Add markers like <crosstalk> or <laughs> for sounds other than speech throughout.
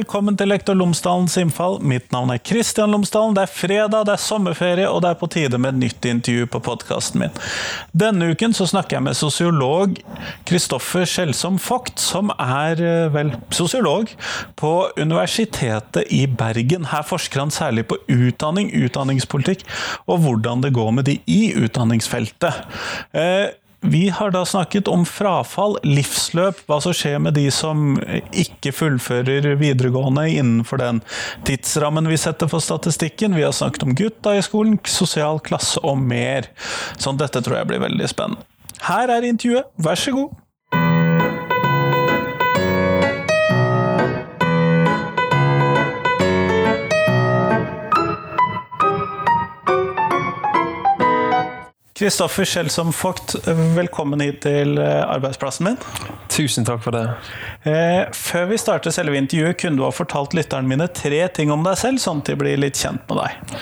velkommen til Lektor Lomsdalens innfall. Mitt navn er Kristian Lomsdalen. Det er fredag, det er sommerferie, og det er på tide med et nytt intervju på podkasten min. Denne uken så snakker jeg med sosiolog Kristoffer Skjelsom Vogt, som er eh, vel sosiolog på Universitetet i Bergen. Her forsker han særlig på utdanning, utdanningspolitikk, og hvordan det går med de i utdanningsfeltet. Eh, vi har da snakket om frafall, livsløp, hva som skjer med de som ikke fullfører videregående innenfor den tidsrammen vi setter for statistikken. Vi har snakket om gutta i skolen, sosial klasse og mer. Så dette tror jeg blir veldig spennende. Her er intervjuet, vær så god. Kristoffer Skjelsom Vogt, velkommen hit til eh, arbeidsplassen min. Tusen takk for det. Eh, før vi starter selve intervjuet, kunne du ha fortalt lytterne mine tre ting om deg selv, sånn at de blir litt kjent med deg?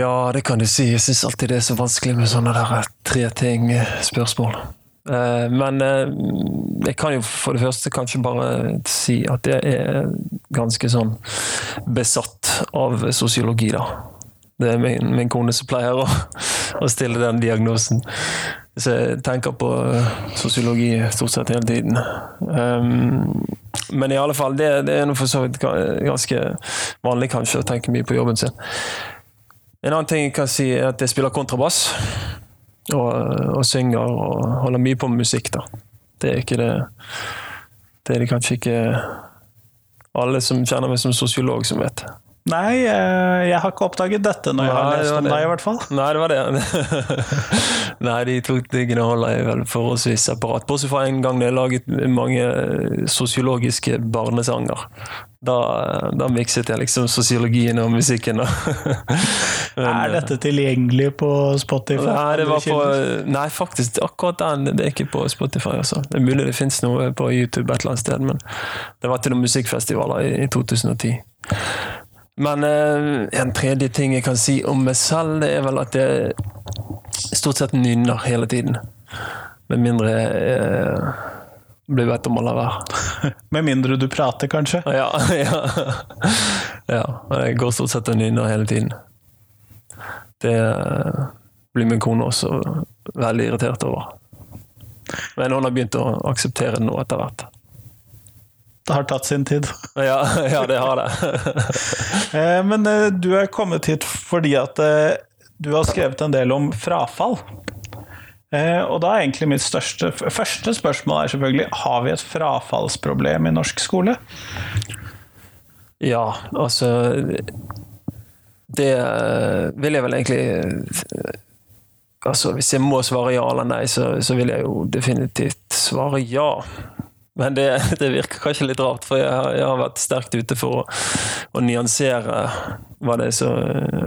Ja, det kan du si. Jeg syns alltid det er så vanskelig med sånne der eh, tre ting-spørsmål. Men jeg kan jo for det første kanskje bare si at jeg er ganske sånn besatt av sosiologi, da. Det er min, min kone som pleier å, å, stille den diagnosen. Så jeg tenker på eh, sosiologi stort sett hele tiden. Um, men i alle fall, det, det er for så vidt ganske vanlig kanskje å tenke mye på jobben sin. En annen ting jeg kan si, er at jeg spiller kontrabass. Og, og synger og holder mye på med musikk. da. Det er ikke det Det er det kanskje ikke alle som kjenner meg som sosiolog, som vet. Nei, eh, jeg har ikke oppdaget dette når jeg har lest om deg, i hvert fall. Nei, det var det. <laughs> Nei, de to tingene holder jeg vel forholdsvis separat. Bortsett fra en gang da jeg laget mange eh, sosiologiske barnesanger. Da, da mikset jeg liksom sosiologien og musikken. <laughs> Men, er dette tilgjengelig på Spotify? Nei, på, nei, faktisk akkurat den det er ikke på Spotify. Altså. Det er mulig det fins noe på YouTube et eller annet sted, men det var til noen musikkfestivaler i, i 2010. Men eh, en tredje ting jeg kan si om meg selv, det er vel at jeg stort sett nynner hele tiden. Med mindre jeg blir bedt om å la være. <laughs> Med mindre du prater, kanskje? Ja. <laughs> ja. ja jeg går stort sett og nynner hele tiden. Det eh, blir min kone også veldig irritert over. Men hun har begynt å akseptere det nå etter hvert. Det har tatt sin tid. <laughs> Ja, ja det har det. <laughs> Eh, men eh, du er kommet hit fordi at eh, du har skrevet en del om frafall. Og da er egentlig mitt største, første spørsmål er selvfølgelig har vi et frafallsproblem i norsk skole? Ja, altså Det vil jeg vel egentlig Altså, hvis jeg må svare ja eller nei, så, så vil jeg jo definitivt svare ja. Men det, det, virker kanskje litt rart, for jeg har, jeg har vært sterkt ute for å, å nyansere er så,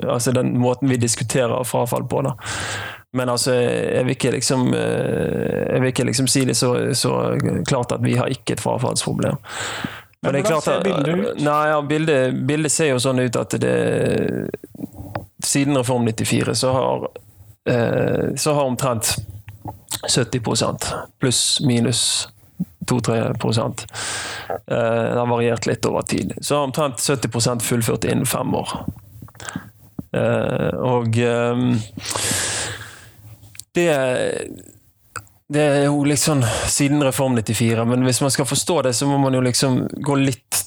altså den måten vi diskuterer frafall på. da. Men altså, jeg vil ikke liksom, jeg vil ikke liksom si det så, så, klart at vi har ikke et frafallsproblem. Men, Men hvordan ser bildet ut? Nei, ja, bildet, bildet, ser jo sånn ut at det Siden Reform 94 så har, eh, så har omtrent 70% pluss minus 2-3 eh, Det har variert litt over tid. Så omtrent 70% fullført innen fem år. Eh, og ehm, det det er jo liksom siden Reform 94, men hvis man skal forstå det, så må man jo liksom gå litt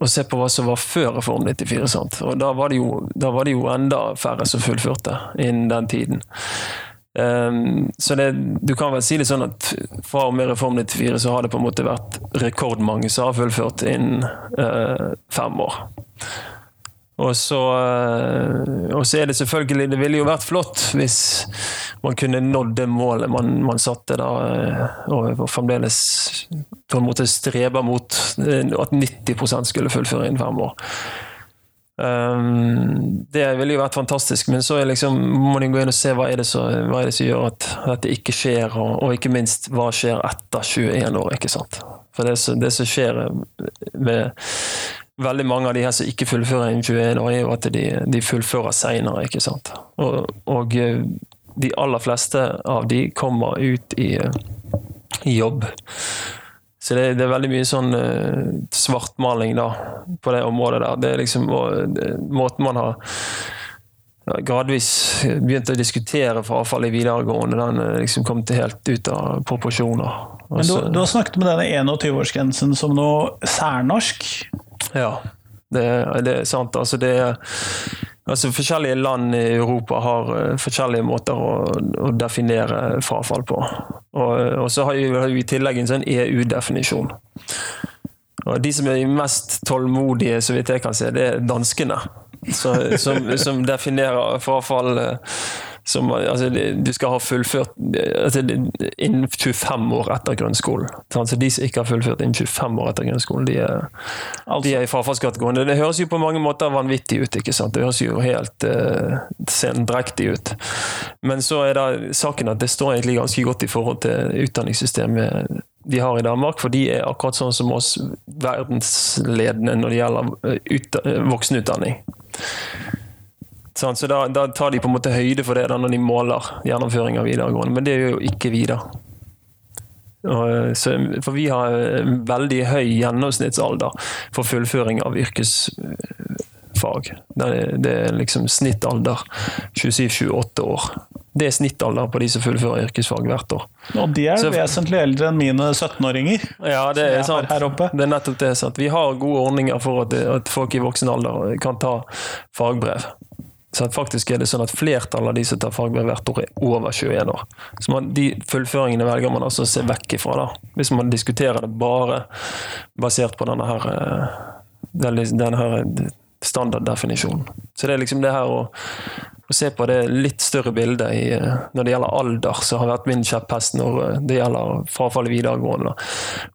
og se på hva som var før Reform 94. Sant? Og da var, jo, da var det jo enda færre som fullførte innen den tiden. Um, så det, du kan vel si det sånn at fra og med Reform 94 så har det på en måte vært rekordmange som har fullført innen uh, fem år. Og så, uh, og så, er det selvfølgelig Det ville jo vært flott hvis man kunne nådd det målet man, man satte da, uh, og, og fremdeles på en måte streber mot at 90% skulle fullføre innen fem år. Um, det ville jo vært fantastisk, men så liksom, må man gå inn og se hva er det hva er det som gjør at dette ikke skjer, og, og, ikke minst hva skjer etter 21 år. ikke sant? For det, det som skjer med veldig mange av de her som ikke fullfører innen 21 år, er jo at de, de fullfører seinere. Og, og eh, de aller fleste av de kommer ut i, i jobb Så det, det, er veldig mye sånn uh, svartmaling da, på det området der. Det er liksom og, det, måten man har gradvis begynt å diskutere frafall i videregående, den liksom kommet helt ut av proporsjoner. Men du, du, har snakket med denne 21-årsgrensen som noe særnorsk? Ja, det, det er sant. Altså, det er Altså, forskjellige land i Europa har uh, forskjellige måter å, å, definere frafall på. Og, og så har vi i tillegg en sånn EU-definisjon. Og De som er mest tålmodige, så vidt jeg kan se, det er danskene. Så, som, som, definerer frafall uh, som, altså, du skal ha fullført altså, innen 25 år etter grunnskolen. Så de som ikke har fullført innen 25 år etter grunnskolen, de er, altså. de er i frafallskategorien. Det høres jo på mange måter vanvittig ut. ikke sant? Det høres jo helt uh, sendrektig ut. Men så er det saken at det står egentlig ganske godt i forhold til utdanningssystemet de har i Danmark, for de er akkurat sånn som oss verdensledende når det gjelder eh, Så da, da, tar de på en måte høyde for det da, når de måler gjennomføring av videregående, men det er jo ikke vi, da. Så, for vi har veldig høy gjennomsnittsalder for fullføring av yrkesfag. Det er, det er liksom snittalder 27-28 år. Det er snittalder på de som fullfører yrkesfag hvert år. Og de er så, vesentlig eldre enn mine 17-åringer. Ja, det er sant. Det er nettopp det. Sant. Vi har gode ordninger for at, at folk i voksen alder kan ta fagbrev. Så faktisk er det sånn at Flertallet av de som tar fagbrev hvert år, er over 21 år. Så man, De fullføringene velger man altså å se vekk ifra, da. hvis man diskuterer det bare basert på denne her, eh, denne her standarddefinisjonen. Så det er liksom det her å å se på det litt større bildet i, eh, når det gjelder alder, som har vært min kjepphest når eh, det gjelder frafall i videregående.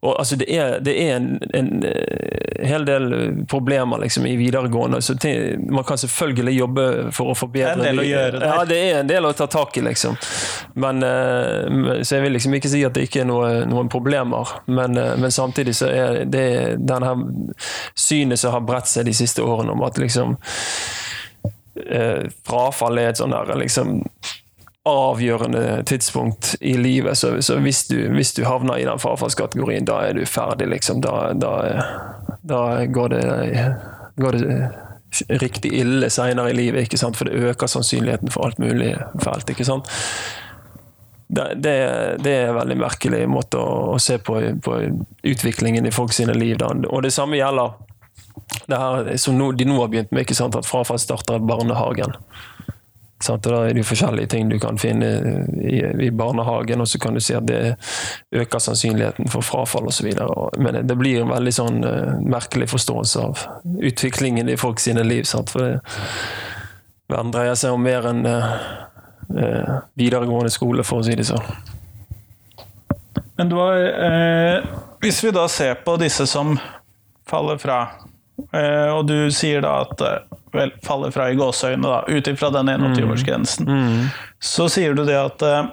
Og, altså, det, er, det er en, en, eh, hel del problemer liksom, i videregående. Så til, man kan selvfølgelig jobbe for å forbedre Det er en del å gjøre der. Ja, det er en del å ta tak i, liksom. Men, så jeg vil liksom ikke si at det ikke er noe, noen problemer. Men, men, samtidig så er det denne synet som har bredt seg de siste årene om at liksom eh, frafall er et sånn der liksom avgjørende tidspunkt i livet. Så, så hvis, du, hvis, du, havner i den frafallskategorien, da er du ferdig, liksom. Da, da, da går, det, går det riktig ille seinere i livet, ikke sant? for det øker sannsynligheten for alt mulig fælt. ikke sant? Det, det, det, er en veldig merkelig måte å, å se på, på, utviklingen i folk sine liv. Da. Og det samme gjelder det her som no, de nå har begynt med, ikke sant, at frafall starter i barnehagen. Sant? Da er det jo forskjellige ting du kan finne i, i barnehagen, og så kan du si at det øker sannsynligheten for frafall osv. Men det blir en veldig sånn uh, merkelig forståelse av utviklingen i folk sine liv. Sant? For det, verden dreier seg om mer enn uh, uh, videregående skole, for å si det sånn. Men du har, Hvis vi da ser på disse som faller fra Eh, og du sier da at eh, vel, faller fra i gåseøynene, da, ut ifra den 21-årsgrensen. Mm. mm. Så sier du det at eh,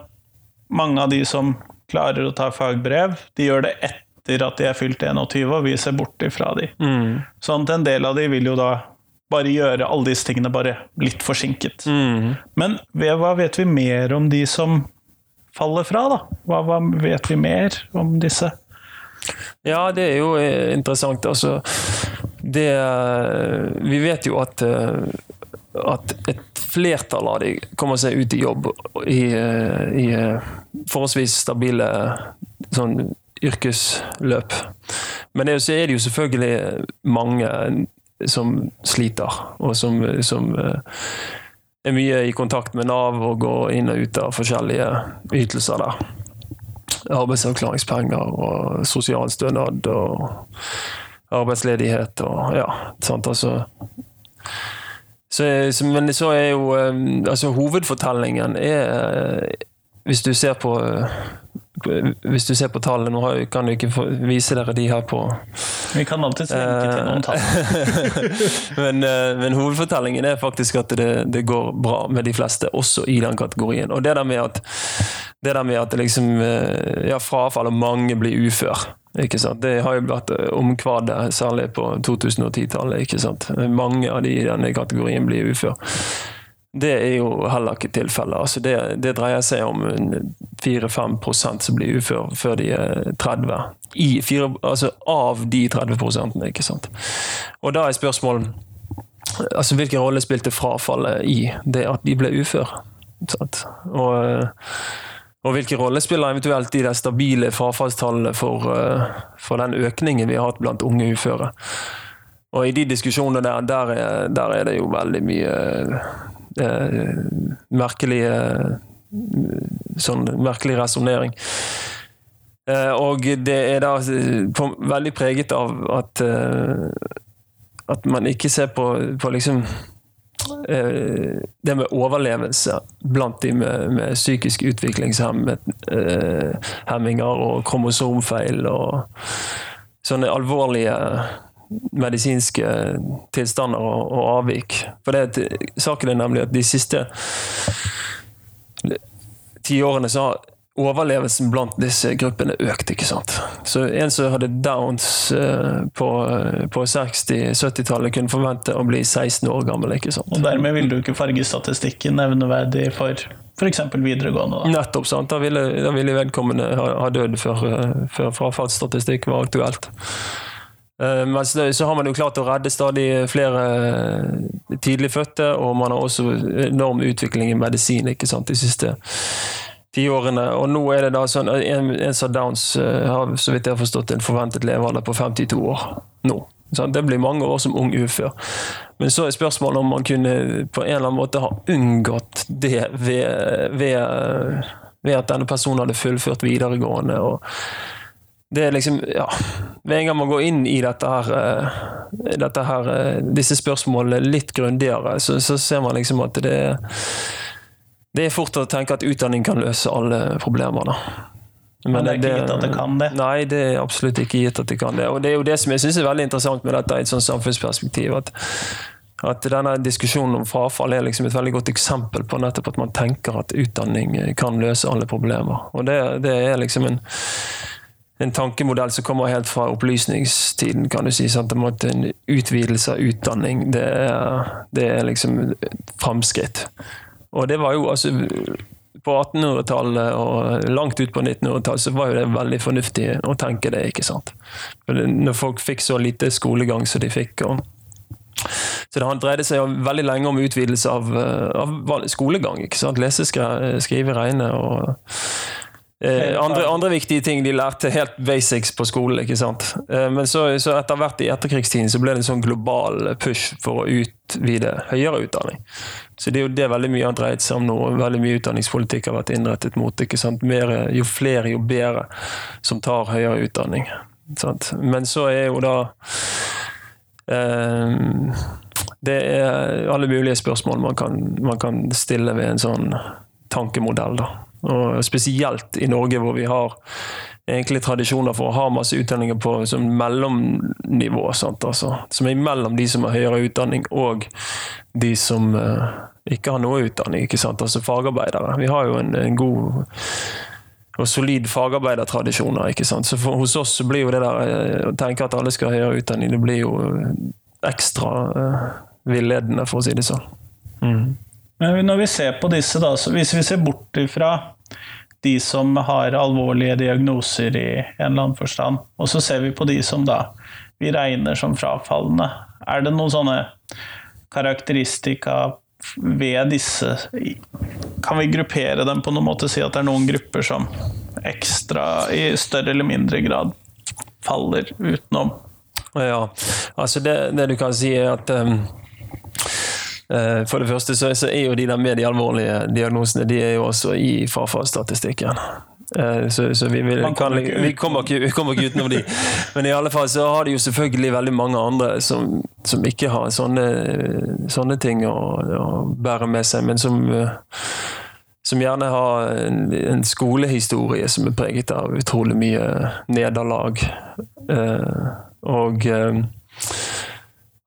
mange av de som klarer å ta fagbrev, de gjør det etter at de er fylt 21, og vi ser bort ifra de. Mm. Sånn at en del av de vil jo da bare gjøre alle disse tingene bare litt forsinket. Mm. Men hva vet vi mer om de som faller fra, da? Hva, hva vet vi mer om disse? Ja, det er jo interessant. Altså det Vi vet jo at, eh, at et flertall av de kommer seg ut i jobb i, eh, i eh, forholdsvis stabile sånn yrkesløp. Men det, så er det jo selvfølgelig mange som sliter, og som, som er mye i kontakt med Nav og går inn og ut av forskjellige ytelser der. Arbeidsavklaringspenger og sosialstønad og arbeidsledighet og ja, sant, altså. Så, Men så er jo eh, altså Hovedfortellingen er eh, Hvis du ser på eh, hvis du ser på tallene Nå kan du ikke vise dere de her på Vi kan alltid senke til noen tall. <laughs> men, men, hovedfortellingen er faktisk at det, det, går bra med de fleste, også i den kategorien. Og det der med at, det der med at liksom, ja, frafall og mange blir ufør ikke sant? Det har jo vært eh, omkvadet, særlig på 2010-tallet. ikke sant? Mange av de i denne kategorien blir ufør. Det er jo heller ikke tilfellet. Altså det, det, dreier seg om 4-5% som blir ufør før de er 30. I 4, altså av de 30 prosentene, ikke sant. Og da er spørsmålet altså Hvilken rolle spilte frafallet i det at de ble ufør? Og, og hvilken rolle spiller eventuelt de der stabile frafallstallene for, for den økningen vi har hatt blant unge uføre? Og i de diskusjonene der, der er, der er det jo veldig mye eh, merkelige sånn merkelig resonnering. Eh, og det er da veldig preget av at eh, at man ikke ser på, på liksom eh, det med overlevelse blant de med, med psykisk utviklingshemminger eh, og kromosomfeil og sånne alvorlige medisinske tilstander og, og avvik. For det, saken er nemlig at de siste ti årene så har overlevelsen blant disse gruppene økt. ikke sant? Så en som hadde downs eh, på, på 60-70-tallet, kunne forvente å bli 16 år gammel. ikke sant? Og dermed vil du ikke farge statistikken nevneverdig for f.eks. videregående? Da. Nettopp. sant? Da ville, da ville vedkommende ha, ha dødd før, eh, før frafallsstatistikk var aktuelt. Eh, men så har man jo klart å redde stadig flere eh, tidlig fødte, og man har også enorm utvikling i medisin ikke sant, de siste tiårene. Og nå er det da sånn En, en som Downs eh, har så vidt jeg har forstått en forventet levealder på 52 år nå. Det blir mange år som ung ufør. Men så er spørsmålet om man kunne på en eller annen måte ha unngått det ved, ved, ved at denne personen hadde fullført videregående. og det er liksom Ja. Med en gang man går inn i dette her, eh, dette her eh, disse spørsmålene litt grundigere, så, så, ser man liksom at det Det er fort å tenke at utdanning kan løse alle problemer, da. Men, det er ikke gitt at det kan det? Nei, det er absolutt ikke gitt at det kan det. Og det er jo det som jeg syns er veldig interessant med dette i et sånt samfunnsperspektiv. at at denne diskusjonen om frafall er liksom et veldig godt eksempel på nettopp at man tenker at utdanning kan løse alle problemer. Og det, det er liksom en en tankemodell som kommer helt fra opplysningstiden, kan du si. Sant? En utvidelse av utdanning, det er, det er liksom framskritt. Og det var jo altså På 1800-tallet og langt ut på 1900-tallet så var jo det veldig fornuftig å tenke det, ikke sant. Når folk fikk så lite skolegang som de fikk. og så det dreide seg veldig lenge om utvidelse av, av skolegang. ikke sant? Lese, skrive, regne. og Eh, andre, andre, viktige ting de lærte helt basics på skolen. ikke sant? Eh, men så, så etter hvert i etterkrigstiden så ble det en sånn global push for å utvide høyere utdanning. Så det er jo det veldig mye har dreid seg om nå. Veldig mye utdanningspolitikk har vært innrettet mot. ikke sant? Mer, jo flere, jo bedre som tar høyere utdanning. Sant? Men så er jo da eh, Det er alle mulige spørsmål man kan, man kan stille ved en sånn tankemodell. da. Og spesielt i Norge, hvor vi har egentlig tradisjoner for å ha masse utdanninger på som mellomnivå. Sant? Altså, som er mellom de som har høyere utdanning og de som uh, ikke har noe utdanning. Altså fagarbeidere. Vi har jo en, en god og solid fagarbeidertradisjoner. ikke sant? Så for, Hos oss blir jo det der uh, å tenke at alle skal ha høyere utdanning, det blir jo ekstra uh, villedende, for å si det sånn. Mm. Men når vi ser på disse, da, hvis vi ser bort ifra de som har alvorlige diagnoser i en eller annen forstand, og så ser vi på de som da vi regner som frafallende, er det noen sånne karakteristika ved disse Kan vi gruppere dem på noen måte, si at det er noen grupper som ekstra, i større eller mindre grad, faller utenom? Ja, altså det, det du kan si er at um for det første så, er jo de der med de alvorlige diagnosene de er jo også i frafallsstatistikken. Eh, så, så vi, vil, kan, vi, kommer ikke, vi, kommer ikke, utenom de. Men i alle fall så har de jo selvfølgelig veldig mange andre som, som ikke har sånne, sånne ting å, å, bære med seg, men som, som gjerne har en, en, skolehistorie som er preget av utrolig mye nederlag. Eh, og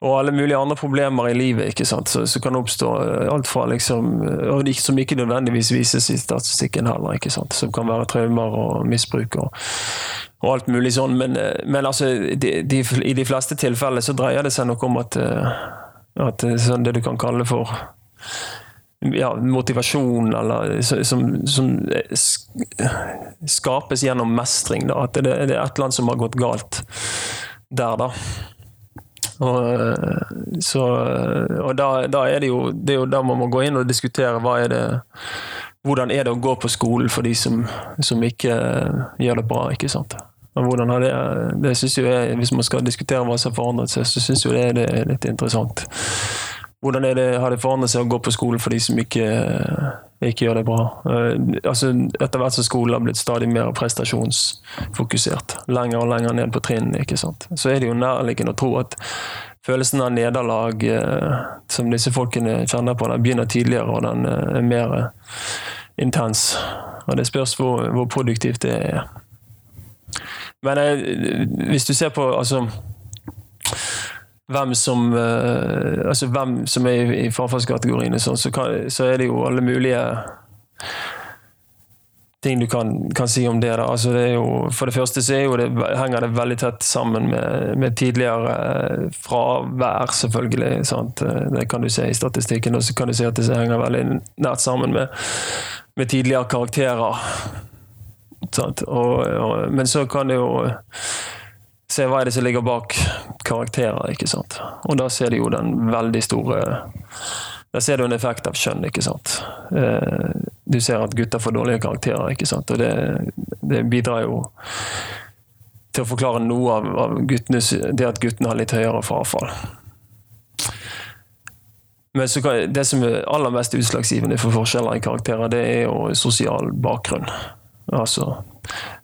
og alle mulige andre problemer i livet ikke sant? Så, så kan oppstå eh, alt fra liksom, eh, og Som ikke nødvendigvis vises i statistikken heller, ikke sant? som kan være traumer og misbruk og, og alt mulig sånn. Men, eh, men altså, de, de, i de fleste tilfeller så dreier det seg nok om at, at sånn det du kan kalle for ja, motivasjon, eller som, som skapes gjennom mestring. Da. At det, det, er et eller annet som har gått galt der, da. Og, så, og da, da, er det jo det er jo da man må gå inn og diskutere hva er det hvordan er det å gå på skolen for de som, som ikke gjør det bra. ikke sant? Hvordan har det, det synes jeg, Hvis man skal diskutere hva som har forandret seg, så syns jeg det, er litt interessant. Hvordan det, har det forandret seg å gå på skolen for de som ikke, ikke gjør det bra? Uh, altså, etter hvert som skolen har blitt stadig mer prestasjonsfokusert, lenger og lenger ned på trinnene, ikke sant? så er det jo nærliggende å tro at følelsen av nederlag uh, som disse folkene kjenner på, den begynner tidligere, og den uh, er mer intens. Og det spørs hvor, hvor produktivt det er. Men hvis du ser på altså hvem som, uh, altså hvem som er i, i frafallskategoriene, så, så, så, er det jo alle mulige ting du kan, kan si om det. Altså det jo, for det første så det, henger det veldig tett sammen med, med tidligere uh, fravær, selvfølgelig. Sant? Eh, det kan du se i statistikken. Og så kan du se at det henger veldig nært sammen med, med tidligere karakterer. Og, og, men så kan det jo se hva er det som ligger bak karakterer. ikke sant? Og da ser du jo den veldig store Da ser du en effekt av kjønn. ikke sant? Eh, du ser at gutter får dårlige karakterer, ikke sant? og det, det bidrar jo til å forklare noe av, av guttenes, det at guttene har litt høyere frafall. Men kan, det som er aller mest utslagsgivende for forskjeller i karakterer, det er jo sosial bakgrunn. Altså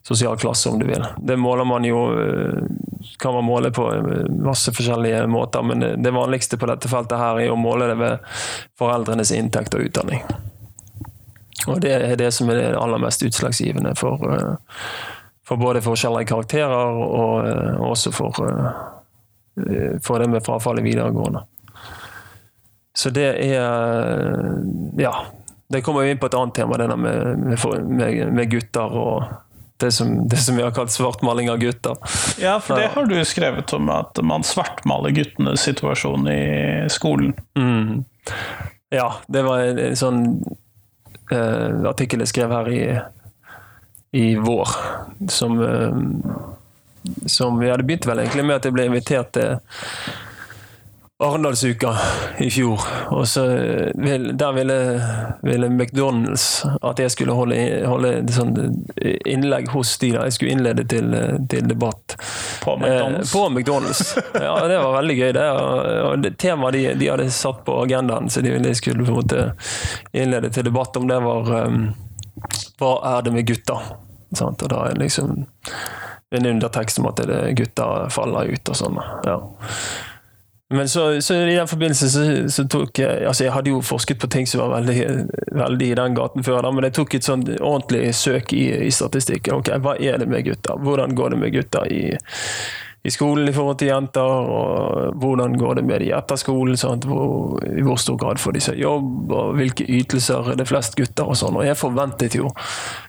sosial klasse, om du vil. Det måler man jo eh, kan man måle på eh, masse forskjellige måter, men det vanligste på dette feltet her er å måle det ved foreldrenes inntekt og utdanning. Og det er det som er det aller mest utslagsgivende for, eh, for både forskjeller i karakterer og også for, for det med frafall i videregående. Så det er Ja. Det kommer jo inn på et annet tema, det der med, med, med gutter og det som, det som vi har kalt svartmaling av gutter. Ja, for det har du skrevet om, at man svartmaler guttenes situasjon i skolen. Mm. Ja, det var en, en sånn uh, artikkel jeg skrev her i, i vår, som, uh, som Ja, hadde begynte vel egentlig med at jeg ble invitert til Arendalsuka i fjor. Og så vil, Der ville, ville, McDonald's at jeg skulle holde, holde sånn innlegg hos de der. Jeg skulle innlede til, til debatt. På McDonald's? Eh, på McDonald's. Ja, det var veldig gøy. det. Og det Temaet de, de, hadde satt på agendaen, så de, de skulle på en måte innlede til debatt om det var um, Hva er det med gutter? Sant? Og da er liksom en undertekst om at det gutter faller ut og sånn. Ja. Men så, så, i den forbindelse så, så, tok jeg altså Jeg hadde jo forsket på ting som var veldig, veldig i den gaten før, da, men jeg tok et sånn ordentlig søk i, i statistikken. Ok, Hva er det med gutter? Hvordan går det med gutter i i skolen i forhold til jenter, og hvordan går det med de etter skolen. Hvor, I hvor stor grad får de seg jobb, og hvilke ytelser er det flest gutter og sånn. Og jeg forventet jo,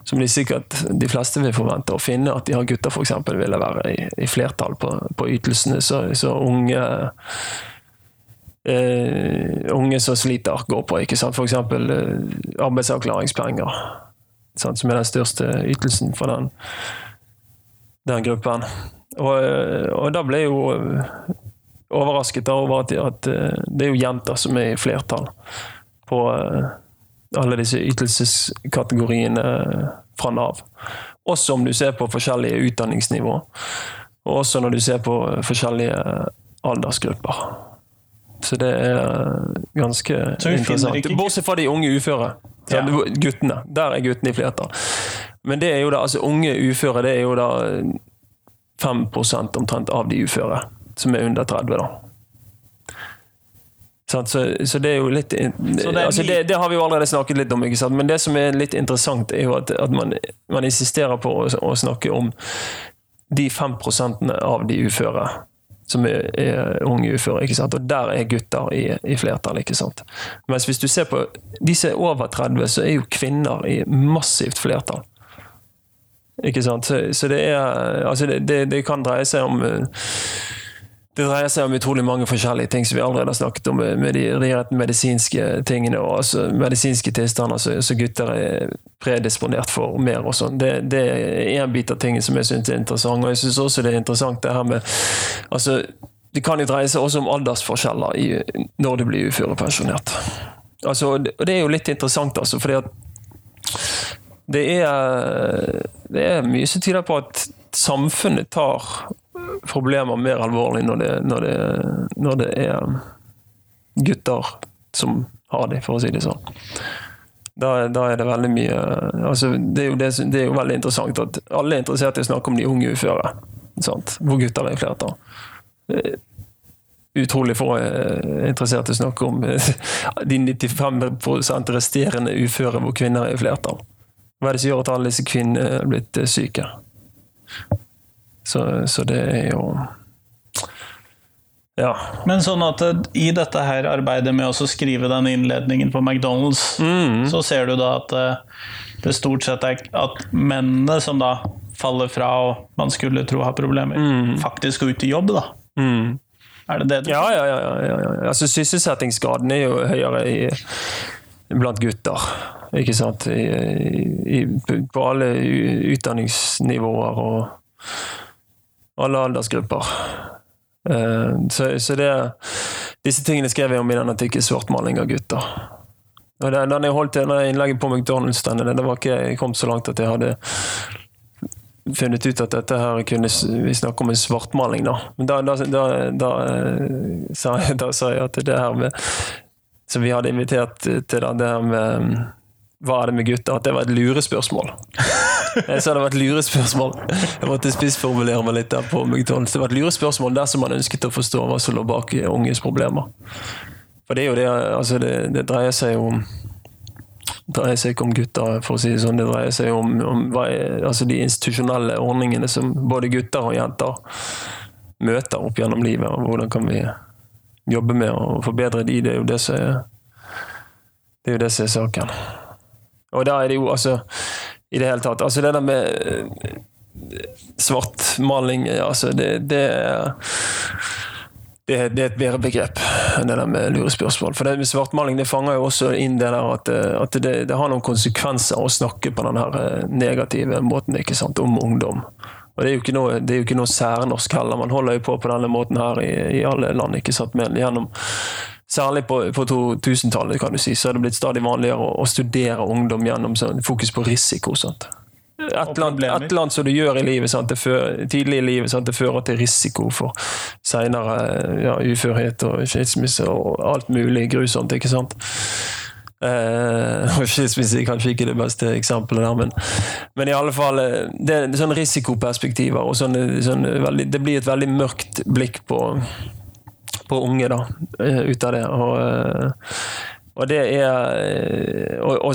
som de sikkert de fleste vil forvente, å finne at de har gutter f.eks. ville være i, i, flertall på, på ytelsene. Så, så unge eh, unge som sliter, går på. ikke sant? F.eks. Eh, arbeidsavklaringspenger, sant? som er den største ytelsen for den, den gruppen. Og, og da ble jeg jo eh, overrasket over at, at, eh, det er jo jenter som er i flertall på eh, alle disse ytelseskategoriene fra Nav. Også om du ser på forskjellige utdanningsnivå, og også når du ser på forskjellige aldersgrupper. Så det er ganske interessant. Bortsett fra de unge uføre. Ja. Guttene. Der er guttene i flertall. Men det er jo da, altså unge uføre det er jo da 5 omtrent av de uføre som er under 30. da. Så, så, det er jo litt det, altså det, det, har vi jo allerede snakket litt om, men det som er litt interessant, er jo at, at man, man, insisterer på å, å, snakke om de 5% av de uføre som er, er unge uføre. ikke sant? Og der er gutter i, i flertall. ikke sant? Mens hvis du ser på de som er over 30, så er jo kvinner i massivt flertall. Ikke sant? Så, det, er, altså det, det, det, kan dreie seg om eh, det dreier seg om utrolig mange forskjellige ting som vi allerede har snakket om, med de rett medisinske tingene og altså medisinske tilstander som gutter er predisponert for mer og sånn. Det, det, er en bit av tingen som jeg syns er interessant. Og jeg syns også det er interessant det her med altså, Det kan jo dreie seg også om aldersforskjeller i, når du blir uførepensjonert. Altså, og det er jo litt interessant, altså, fordi at det er, det er mye som tyder på at samfunnet tar problemer mer alvorlig når det, når det, når det er gutter som har de, for å si det sånn. Da, da, er det veldig mye altså det, er det, det, er jo veldig interessant at alle er interessert i å snakke om de unge uføre. Sant? Hvor gutter er i flertall. Utrolig få er interessert i å snakke om <laughs> de 95 resterende uføre hvor kvinner er i flertall. Hva er det som gjør at alle disse kvinnene er blitt syke? Så, så det er jo ja. Men sånn at eh, i dette her arbeidet med å skrive den innledningen på McDonald's, mm. så ser du da at eh, det stort sett er at mennene som da faller fra og man skulle tro har problemer, mm. faktisk går ut i jobb, da. Mm. Er det det du ja, ja, ja, ja, ja. Altså, sysselsettingsgraden er jo høyere i, blant gutter. Ikke sant? I, i, på alle utdanningsnivåer og alle aldersgrupper. Uh, så, så det, disse tingene skrev jeg om i den artikkelen 'Svartmaling av gutter'. Og den, den jeg holdt den innlegget på McDonald's, den, det var ikke jeg kom så langt at jeg hadde funnet ut at dette her kunne vi snakke om en svartmaling, da. Men da, da, da, da eh, sa, jeg, sa, jeg, at det her med Som vi hadde invitert til, det her med hva er det med gutter? At det var et lurespørsmål. <laughs> Jeg sa det var et lurespørsmål. Jeg måtte spissformulere meg litt der på McDonald's. Det var et lurespørsmål dersom man ønsket å forstå hva som lå bak unges problemer. For det er jo det, altså det, det dreier seg jo om det dreier seg ikke om gutter, for å si det sånn. Det dreier seg om, om er, altså de institusjonelle ordningene som både gutter og jenter møter opp gjennom livet. og Hvordan kan vi jobbe med å forbedre de? Det er jo det som er, det er, jo det som er saken. Og da er det jo altså I det hele tatt. Altså det der med eh, svartmaling, altså det, det er det, det, er et bedre begrep enn det der med lurespørsmål. For det med svartmaling det fanger jo også inn det der at, eh, at det, det, har noen konsekvenser å snakke på den her eh, negative måten ikke sant, om ungdom. Og Det er jo ikke noe, jo ikke noe særnorsk heller. Man holder jo på på denne måten her i, i alle land. ikke sant, men gjennom Særlig på, på 2000-tallet kan du si, så er det blitt stadig vanligere å, å studere ungdom gjennom sånn, fokus på risiko. Sant? Et eller, annet, et eller annet som du gjør i livet, sant? Fører, tidlig i livet, sant? det fører til risiko for senere ja, uførhet og skilsmisse og alt mulig grusomt. ikke sant? Uh, <laughs> skilsmisse er kanskje ikke det beste eksempelet der, men, men i alle fall eh, det, det er sånne risikoperspektiver. og sånne, sånne veldig, Det blir et veldig mørkt blikk på på unge da, eh, ut av det. Og, eh, og det er eh, og,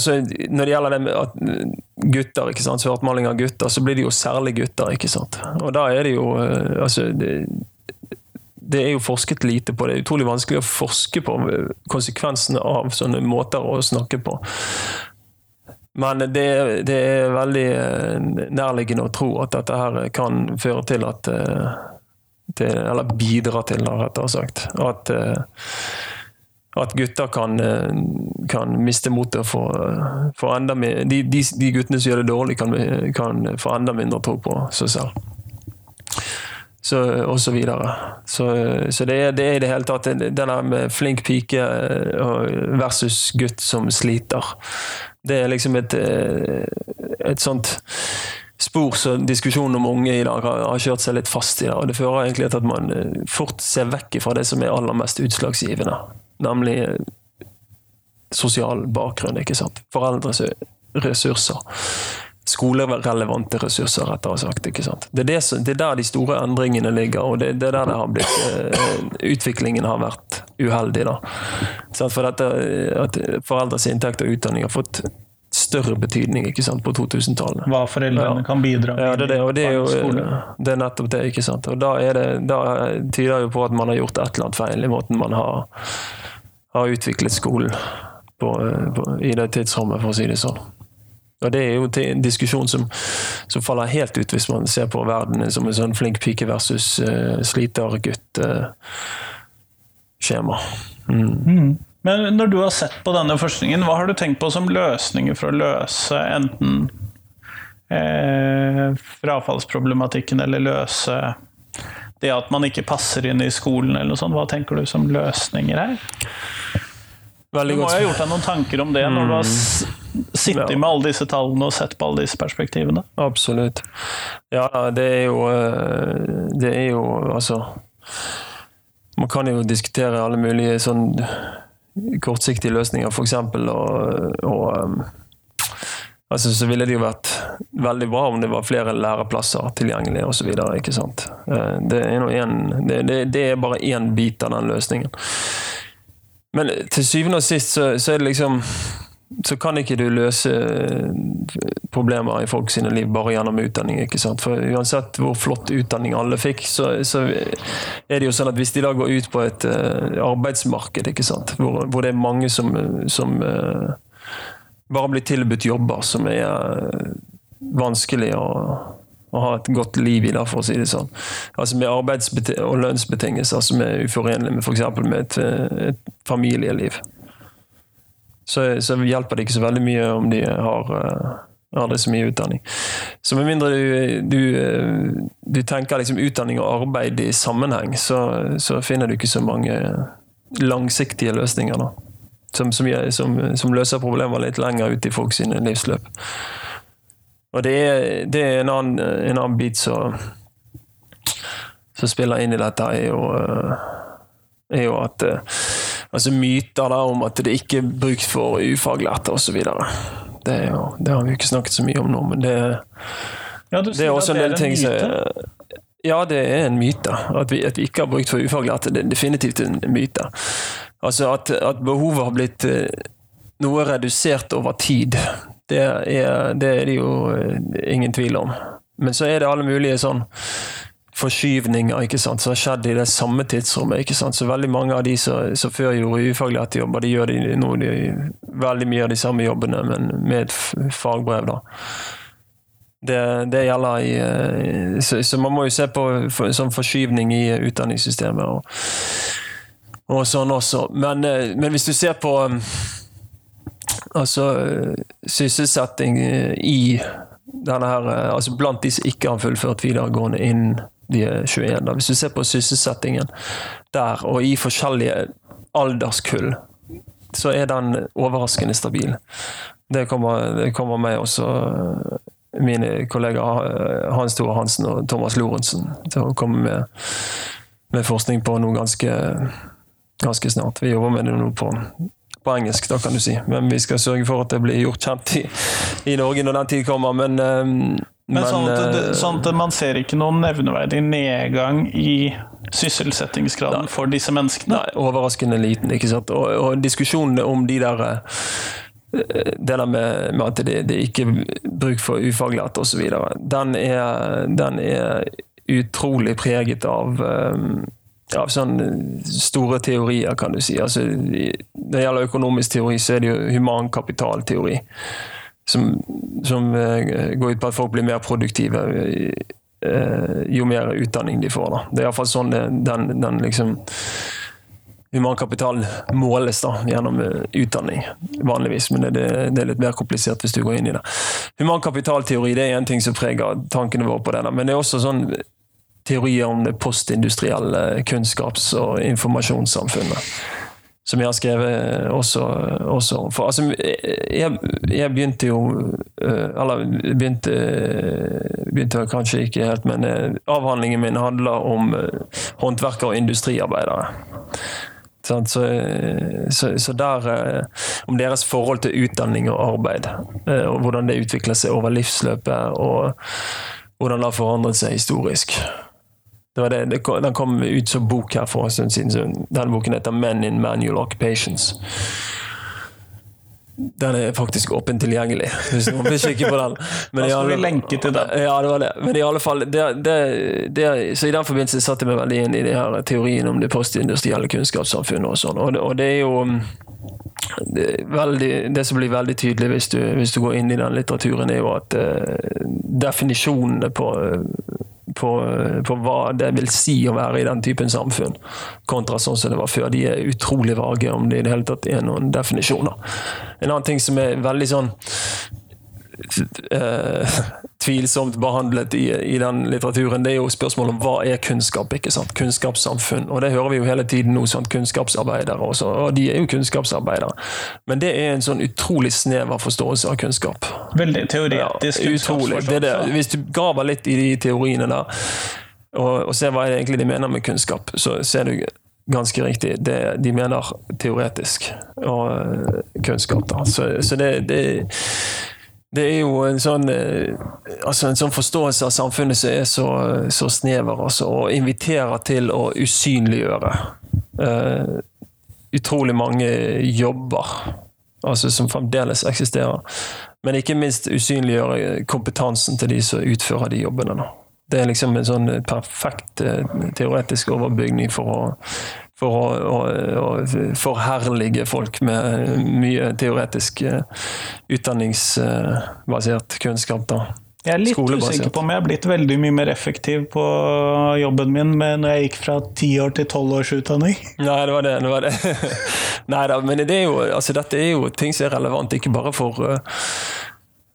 Når det gjelder det med gutter, ikke sant, svartmaling av gutter, så blir det jo særlig gutter. ikke sant? Og da er det jo altså, det, det er jo forsket lite på. Det er utrolig vanskelig å forske på konsekvensene av sånne måter å snakke på. Men det, det er veldig nærliggende å tro at dette her kan føre til at til, eller bidra til, rettere sagt. At, eh, at gutter kan, eh, kan miste motet for, for enda mer de, de, de, guttene som gjør det dårlig, kan, kan, få enda mindre tro på seg selv. Så, og så videre. Så, så det, er, det, er, i det hele tatt det der med flink pike eh, versus gutt som sliter. Det er liksom et, et sånt spor som diskusjonen om unge i dag har, kjørt seg litt fast i. Det, og det fører egentlig til at man eh, fort ser vekk fra det som er aller mest utslagsgivende. Nemlig eh, sosial bakgrunn. ikke sant? Foreldres ressurser. Skolerelevante ressurser, rettere sagt. ikke sant? Det er, det, det er, der de store endringene ligger, og det, det er der har blitt, eh, utviklingen har vært uheldig. da. For dette, at foreldres inntekt og utdanning har fått større betydning ikke sant, på 2000-tallet. Hva foreldrene ja. kan bidra med. Ja, det er det, og det er jo det er nettopp det. ikke sant? Og Da, det, da tyder jo på at man har gjort et eller annet feil i måten man har, har utviklet skolen på, på, i det tidsrommet, for å si det sånn. Og Det er jo en diskusjon som, som, faller helt ut hvis man ser på verden som en sånn flink pike versus uh, sliter gutt-skjema. uh, skjema. Mm. Men når du har sett på denne forskningen, hva har du tenkt på som løsninger for å løse enten eh, frafallsproblematikken eller løse det at man ikke passer inn i skolen eller noe sånt? Hva tenker du som løsninger her? Veldig du må godt. jo ha gjort deg noen tanker om det når du har s- sittet Ja. med alle disse tallene og sett på alle disse perspektivene. Absolutt. Ja, det er jo eh, Det er jo altså Man kan jo diskutere alle mulige sånn kortsiktige løsninger, f.eks. Og, og um, altså, så ville det jo vært veldig bra om det var flere læreplasser tilgjengelig osv. Eh, Det er, en, det, det, det er bare én bit av den løsningen. Men til syvende og sist så, så er det liksom så kan ikke du løse problemer i folk sine liv bare gjennom utdanning. ikke sant? For uansett hvor flott utdanning alle fikk, så, så er det jo sånn at hvis de da går ut på et eh, arbeidsmarked, ikke sant? Hvor, hvor det er mange som, som eh, bare blir tilbudt jobber som er eh, vanskelig å, å ha et godt liv i, da, for å si det sånn. Altså med arbeids- og lønnsbetingelser som er uforenlige med f.eks. med et, eh, et familieliv så, så hjelper det ikke så veldig mye om de har uh, aldri så mye utdanning. Så med mindre du, du, eh, du tenker liksom utdanning og arbeid i sammenheng, så, så finner du ikke så mange langsiktige løsninger. da. Som, som, som, som løser problemer litt lenger ut i folk sine livsløp. Og det er, det er en, annen, en annen bit som spiller inn i dette, er jo, eh, er jo at eh, altså myter da om at det ikke er brukt for ufaglærte osv. Det, er jo- det har vi jo ikke snakket så mye om nå, men det, Ja, det er også en del ting som. Ja, det er en myte. At vi, at vi ikke har brukt for ufaglærte, det er definitivt en myte. Altså at, at behovet har blitt eh, noe redusert over tid, det er det, er det jo eh, ingen tvil om. Men så er det alle mulige sånn forskyvninger ikke sant, som har skjedd i det samme tidsrommet. ikke sant, Så veldig mange av de som, før gjorde ufaglærte jobber, de gjør de, nå de, veldig mye av de samme jobbene, men med et fagbrev. da. Det, det gjelder i eh, så, så man må jo se på for, sånn forskyvning i utdanningssystemet og, og sånn også. Men, eh, men hvis du ser på eh, altså sysselsetting i denne her, altså blant de som ikke har fullført videregående innen de er 21. Da. Hvis du ser på sysselsettingen der, og i forskjellige alderskull, så er den overraskende stabil. Det kommer, det kommer meg også eh, mine kollegaer eh, Hans Tore Hansen og Thomas Lorentzen til å komme med, med forskning på noe ganske, ganske snart. Vi jobber med det nå på, på engelsk, da kan du si. Men vi skal sørge for at det blir gjort kjent i, i Norge når den tid kommer. Men, eh, Men, sånn, at eh, sånn at man ser ikke noen nevneverdig nedgang i sysselsettingsgraden for disse menneskene. Nei, overraskende liten, ikke sant. Og, og diskusjonene om de der eh, det der med, med at det, det ikke er bruk for ufaglærte osv., den, er- den er utrolig preget av um, av sånne store teorier, kan du si. Altså, når det gjelder økonomisk teori, så er det jo humankapitalteori. Som, som eh, går ut på at folk blir mer produktive eh, jo mer utdanning de får. Da. Det er iallfall sånn den, den liksom Humankapital måles da, gjennom eh, utdanning, vanligvis, men det, det er litt mer komplisert hvis du går inn i det. Humankapitalteori det er en ting som preger tankene våre på det, da, men det er også sånn teorier om det postindustrielle kunnskaps- og informasjonssamfunnet. Som jeg har skrevet også, også. For altså, jeg, jeg begynte jo eh, Eller begynte, begynte kanskje ikke helt, men eh, avhandlingen min handler om eh, håndverkere og industriarbeidere. Så, så, så der eh, Om deres forhold til utdanning og arbeid. eh, Og hvordan det utvikler seg over livsløpet, og hvordan det har forandret seg historisk. Det det, den kom ut som bok her for en stund siden. Så den boken heter 'Men in Manual Occupations'. Den er faktisk åpent tilgjengelig, hvis noen vil kikke på den. <laughs> Men Da skal alle, vi lenke til den. Ja, det var det. Men i alle fall, det, det, så i den forbindelse satte jeg meg veldig inn i de her teorien om det postindustrielle kunnskapssamfunnet og sånn. Og, det- og det er jo veldig, det som blir veldig tydelig hvis du, hvis du går inn i den litteraturen, er jo at uh, definisjonene på, eh, på, på, hva det vil si å være i den typen samfunn, kontra sånn som det var før. De er utrolig vage om det i det hele tatt er noen definisjoner. En annen ting som er veldig sånn eh, tvilsomt behandlet i, i, den litteraturen, det er jo spørsmålet om hva er kunnskap. ikke sant? Kunnskapssamfunn. Og det hører vi jo hele tiden nå. Sant? Kunnskapsarbeidere også, og de er jo kunnskapsarbeidere. Men det er en sånn utrolig snever forståelse av kunnskap. Veldig teoretisk ja, utrolig. Det det. Hvis du graver litt i de teoriene der, og, og ser hva er egentlig de mener med kunnskap, så ser du ganske riktig. Det, de mener teoretisk og uh, kunnskap. da. Så, så det, det det er jo en sånn, eh, altså en sånn forståelse av samfunnet som er så, så snever, altså, og inviterer til å usynliggjøre uh, utrolig mange jobber altså som fremdeles eksisterer. Men ikke minst usynliggjøre kompetansen til de som utfører de jobbene. Det er liksom en sånn perfekt uh, teoretisk overbygning for å for å, å, å forherlige folk med mye teoretisk uh, utdanningsbasert kunnskap. da. Jeg er litt usikker på om jeg er blitt veldig mye mer effektiv på jobben min med når jeg gikk fra ti år til tolv års utdanning. <laughs> Nei, det var det. det, var det. <laughs> Neida, men det er jo, altså, dette er jo ting som er relevant, ikke bare for uh,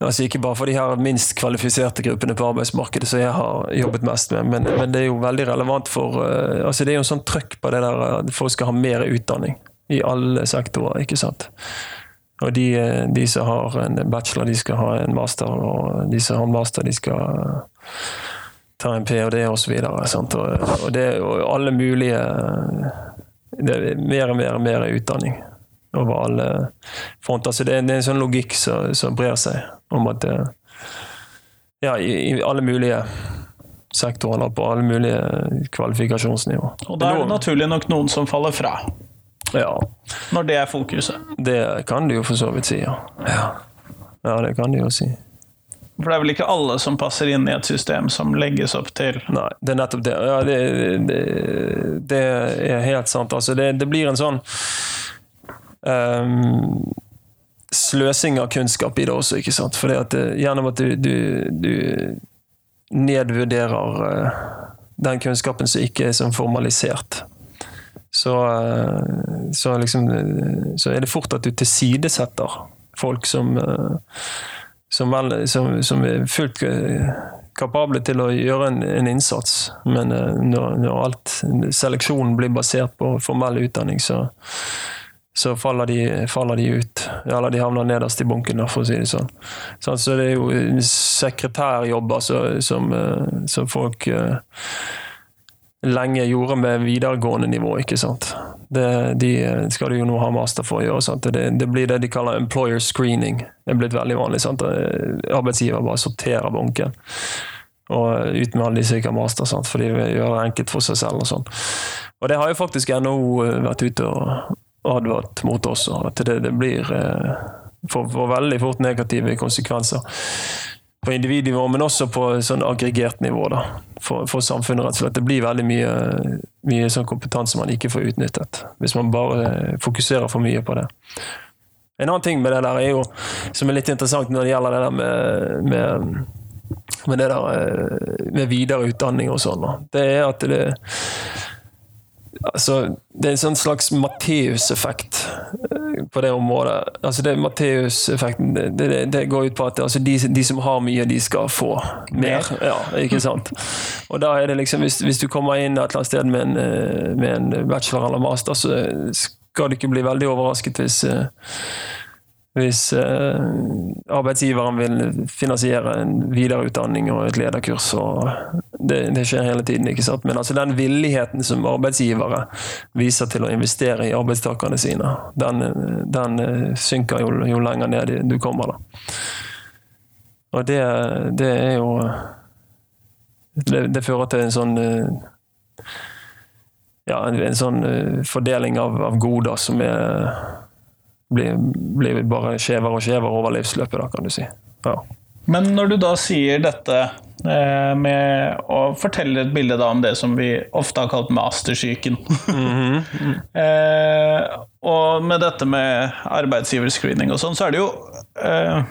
Altså Ikke bare for de her minst kvalifiserte gruppene på arbeidsmarkedet som jeg har jobbet mest med, men, men det er jo veldig relevant for uh, altså Det er jo en sånn trøkk på det der at folk skal ha mer utdanning i alle sektorer. ikke sant? Og de, eh, de, som har en bachelor, de skal ha en master, og de som har en master, de skal ta en ph.d. osv. Og, og er jo alle mulige det er Mer og mer og mer utdanning over alle fronter. Så det, det er en sånn logikk som brer seg om at det, ja, i, i, alle mulige sektorer, på alle mulige kvalifikasjonsnivå. Og da er det naturlig nok noen som faller fra. Ja. Når det er fokuset. Det kan du jo for så vidt si, ja. ja. Ja, det kan du jo si. For det er vel ikke alle som passer inn i et system som legges opp til Nei, det er nettopp det. Ja, det, det, det er helt sant. Altså, det, det blir en sånn um, sløsing av kunnskap i det også, ikke sant. For det, eh, gjennom at du, du, du nedvurderer uh, den kunnskapen som ikke er sånn formalisert, så, uh, så, liksom, så er det fort at du tilsidesetter folk som, uh, som, vel, som, som er fullt kapable til å gjøre en, en innsats. Men når, når alt seleksjonen blir basert på formell utdanning, så, så faller de, faller de, ut. Eller de havner nederst i bunken, for å si det sånn. Så det er jo sekretærjobber som, eh, som folk uh, lenge gjorde med videregående nivå, ikke sant. Det, de skal du jo nå ha master for å gjøre. Sant? Det, det, blir det de kaller employer screening. Det er blitt veldig vanlig. Sant? Arbeidsgiver bare sorterer bunken. Og uten alle de som ikke har master, sant? for de gjør det enkelt for seg selv. Og sånn. Og det har jo faktisk NHO vært ute og advart mot oss. At det, det blir eh, får, får, veldig fort negative konsekvenser på individnivå, men også på sånn aggregert nivå da, for, for, samfunnet. rett og slett. Det blir veldig mye, mye sånn kompetanse man ikke får utnyttet, hvis man bare fokuserer for mye på det. En annen ting med det der er jo, som er litt interessant når det gjelder det der med, med, med det der eh, med videreutdanning og sånn, det er at det Altså, det er en sånn slags Matteus-effekt eh, på det området. Altså det Matteus-effekten det, det, det, går ut på at altså de, de, som har mye, de skal få mer. Ja, ikke <laughs> sant? Og da er det liksom, hvis, hvis du kommer inn et eller annet sted med en, eh, med en bachelor eller master, så skal du ikke bli veldig overrasket hvis eh, hvis eh, arbeidsgiveren vil finansiere en videreutdanning og et lederkurs. Og det, det, skjer hele tiden. ikke sant? Men altså den villigheten som arbeidsgivere viser til å investere i arbeidstakerne sine, den, den eh, synker jo, jo, lenger ned du kommer. da. Og det, det er jo det, det, fører til en sånn eh, ja, en, en sånn fordeling av, av goder som er blir, blir bare skjevere og skjevere over livsløpet, da, kan du si. Ja. Men når du da sier dette eh, med å fortelle et bilde da om det som vi ofte har kalt mastersyken mm -hmm. mm. eh, Og med dette med arbeidsgiverscreening og sånn, så er det jo eh,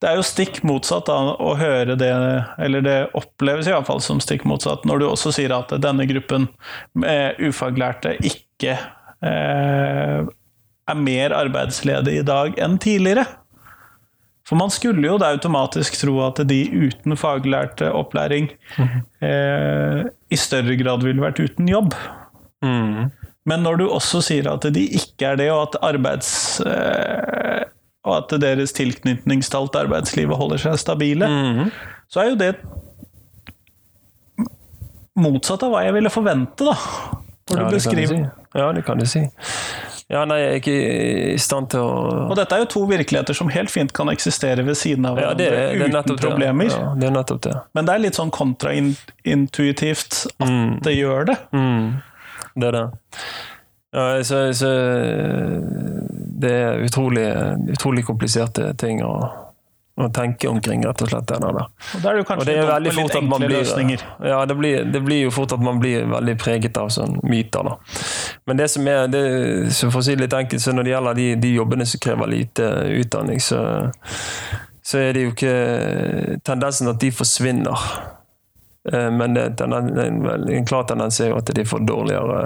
Det er jo stikk motsatt da, å høre det, eller det oppleves iallfall som stikk motsatt, når du også sier at denne gruppen med ufaglærte ikke eh, er mer arbeidsledig i dag enn tidligere. For man skulle jo da automatisk tro at de uten faglærte opplæring eh, i større grad ville vært uten jobb. Mm. Men når du også sier at de ikke er det, og at arbeids... Eh, og at deres tilknytningstall til arbeidslivet holder seg stabile, mm. så er jo det motsatt av hva jeg ville forvente, da. Når du Ja, du beskriver si. Ja, det kan du si. Ja, nei, jeg er ikke i stand til å Og dette er jo to virkeligheter som helt fint kan eksistere ved siden av ja, hverandre det, er- det er uten problemer. det. Ja, det er nettopp det. Men det er litt sånn kontraintuitivt at det gjør det. Mm. Det er det. Ja, så, så Det er utrolig, utrolig kompliserte ting å, å tenke omkring, rett og slett. Det der. Og da er det jo kanskje det er veldig fort at man blir løsninger. Ja, det blir, det blir jo fort at man blir veldig preget av sånne myter, da. Men det som er, det, så for å si det litt enkelt, så når det gjelder de, de jobbene som krever lite utdanning, så, så er det jo ikke tendensen at de forsvinner. Eh, Men det, en klar tendens er jo at de får dårligere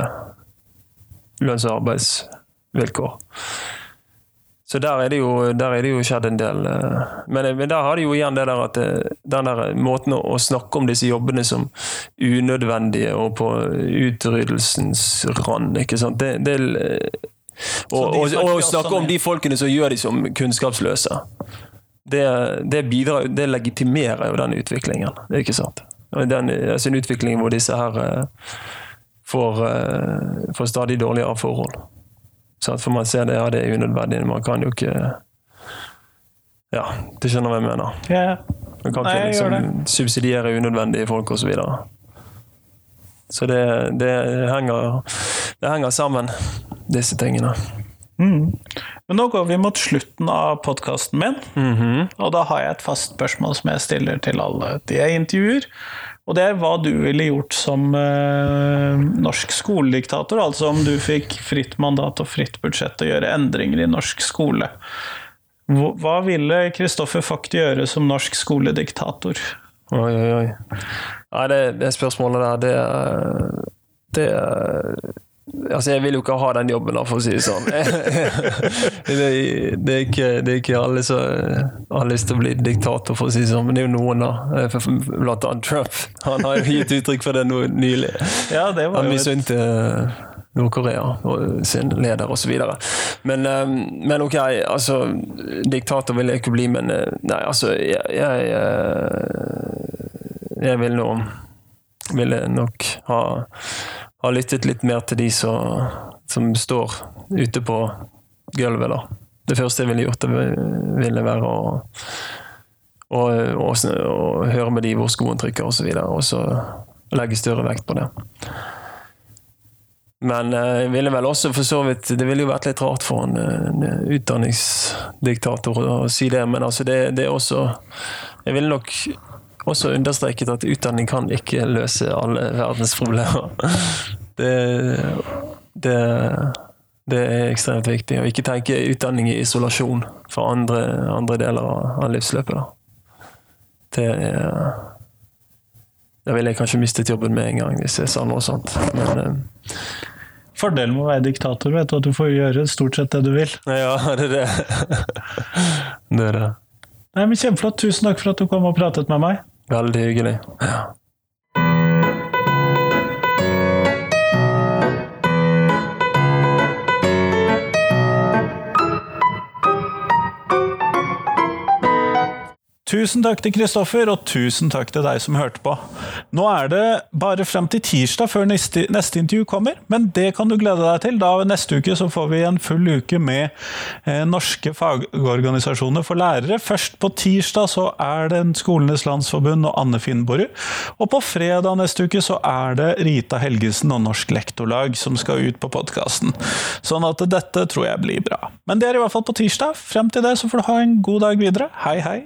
lønns- og arbeidsvilkår. Så der er, det jo, der er det jo skjedd en del. eh, Men, men der har de jo igjen det der at den der måten å, snakke om disse jobbene som unødvendige og på utryddelsens rand, ikke sant. Det, det, og, og, og, snakke om de folkene som gjør de som kunnskapsløse. Det, det bidrar, det legitimerer jo den utviklingen, ikke sant. Den, altså en utvikling hvor disse her eh, får, eh, får stadig dårligere forhold. Sant? For man ser det, ja, det er unødvendig. Man kan jo ikke Ja, du skjønner hva jeg mener. Ja. Man kan Nei, ikke liksom subsidiere unødvendige folk osv. Så, videre. så det, det, henger, det henger sammen, disse tingene. Mm. Men nå går vi mot slutten av podkasten min, Mhm. og da har jeg et fast spørsmål som jeg stiller til alle de jeg intervjuer. Og det er hva du ville gjort som eh, norsk skolediktator, altså om du fikk fritt mandat og fritt budsjett til å gjøre endringer i norsk skole. Hva ville Kristoffer Vogt gjøre som norsk skolediktator? Oi, oi, oi. Nei, det, det spørsmålet der, det Det Altså, jeg vil jo ikke ha den jobben, da, for å si det sånn. <laughs> det, det, er ikke, det er ikke alle som har lyst til å bli diktator, for å si det sånn, men det er jo noen, da. Eh, Blant annet Trump. Han har jo gitt uttrykk for det nå nylig. Ja, det var Han misunte Nord-Korea og sin leder osv. Men, eh, men ok, altså Diktator vil jeg ikke bli, men eh, nei, altså Jeg, jeg, eh, jeg vil nå Ville nok ha, ha lyttet litt mer til de som, som står ute på gulvet, da. Det første jeg ville gjort, det ville være å og, og, og høre med de hvor skoen trykker osv. Og, og så legge større vekt på det. Men eh, jeg ville vel også for så vidt Det ville jo vært litt rart for en, en utdanningsdiktator å si det, men altså det, det er også Jeg ville nok også understreket at utdanning kan ikke løse alle verdens problemer. <laughs> Det, det, det er ekstremt viktig. Og ikke tenke utdanning i isolasjon fra andre, andre deler av, livsløpet. Da. Det er Da ville jeg kanskje mistet jobben med en gang hvis jeg sa noe sånt. Men eh, fordelen med å være diktator, vet du, at du får gjøre stort sett det du vil. <laughs> Ja, det er det. <laughs> det er det. Nei, men Kjempeflott. Tusen takk for at du kom og pratet med meg. Veldig hyggelig. Ja. Tusen takk til Kristoffer, og tusen takk til deg som hørte på. Nå er det bare frem til tirsdag før neste, neste intervju kommer, men det kan du glede deg til. Da Neste uke så får vi en full uke med eh, norske fagorganisasjoner for lærere. Først på tirsdag så er det Skolenes landsforbund og Anne Finnborg. Og på fredag neste uke så er det Rita Helgesen og Norsk Lektorlag som skal ut på podkasten. Sånn at dette tror jeg blir bra. Men det er i hvert fall på tirsdag. Frem til det så får du ha en god dag videre. Hei, hei.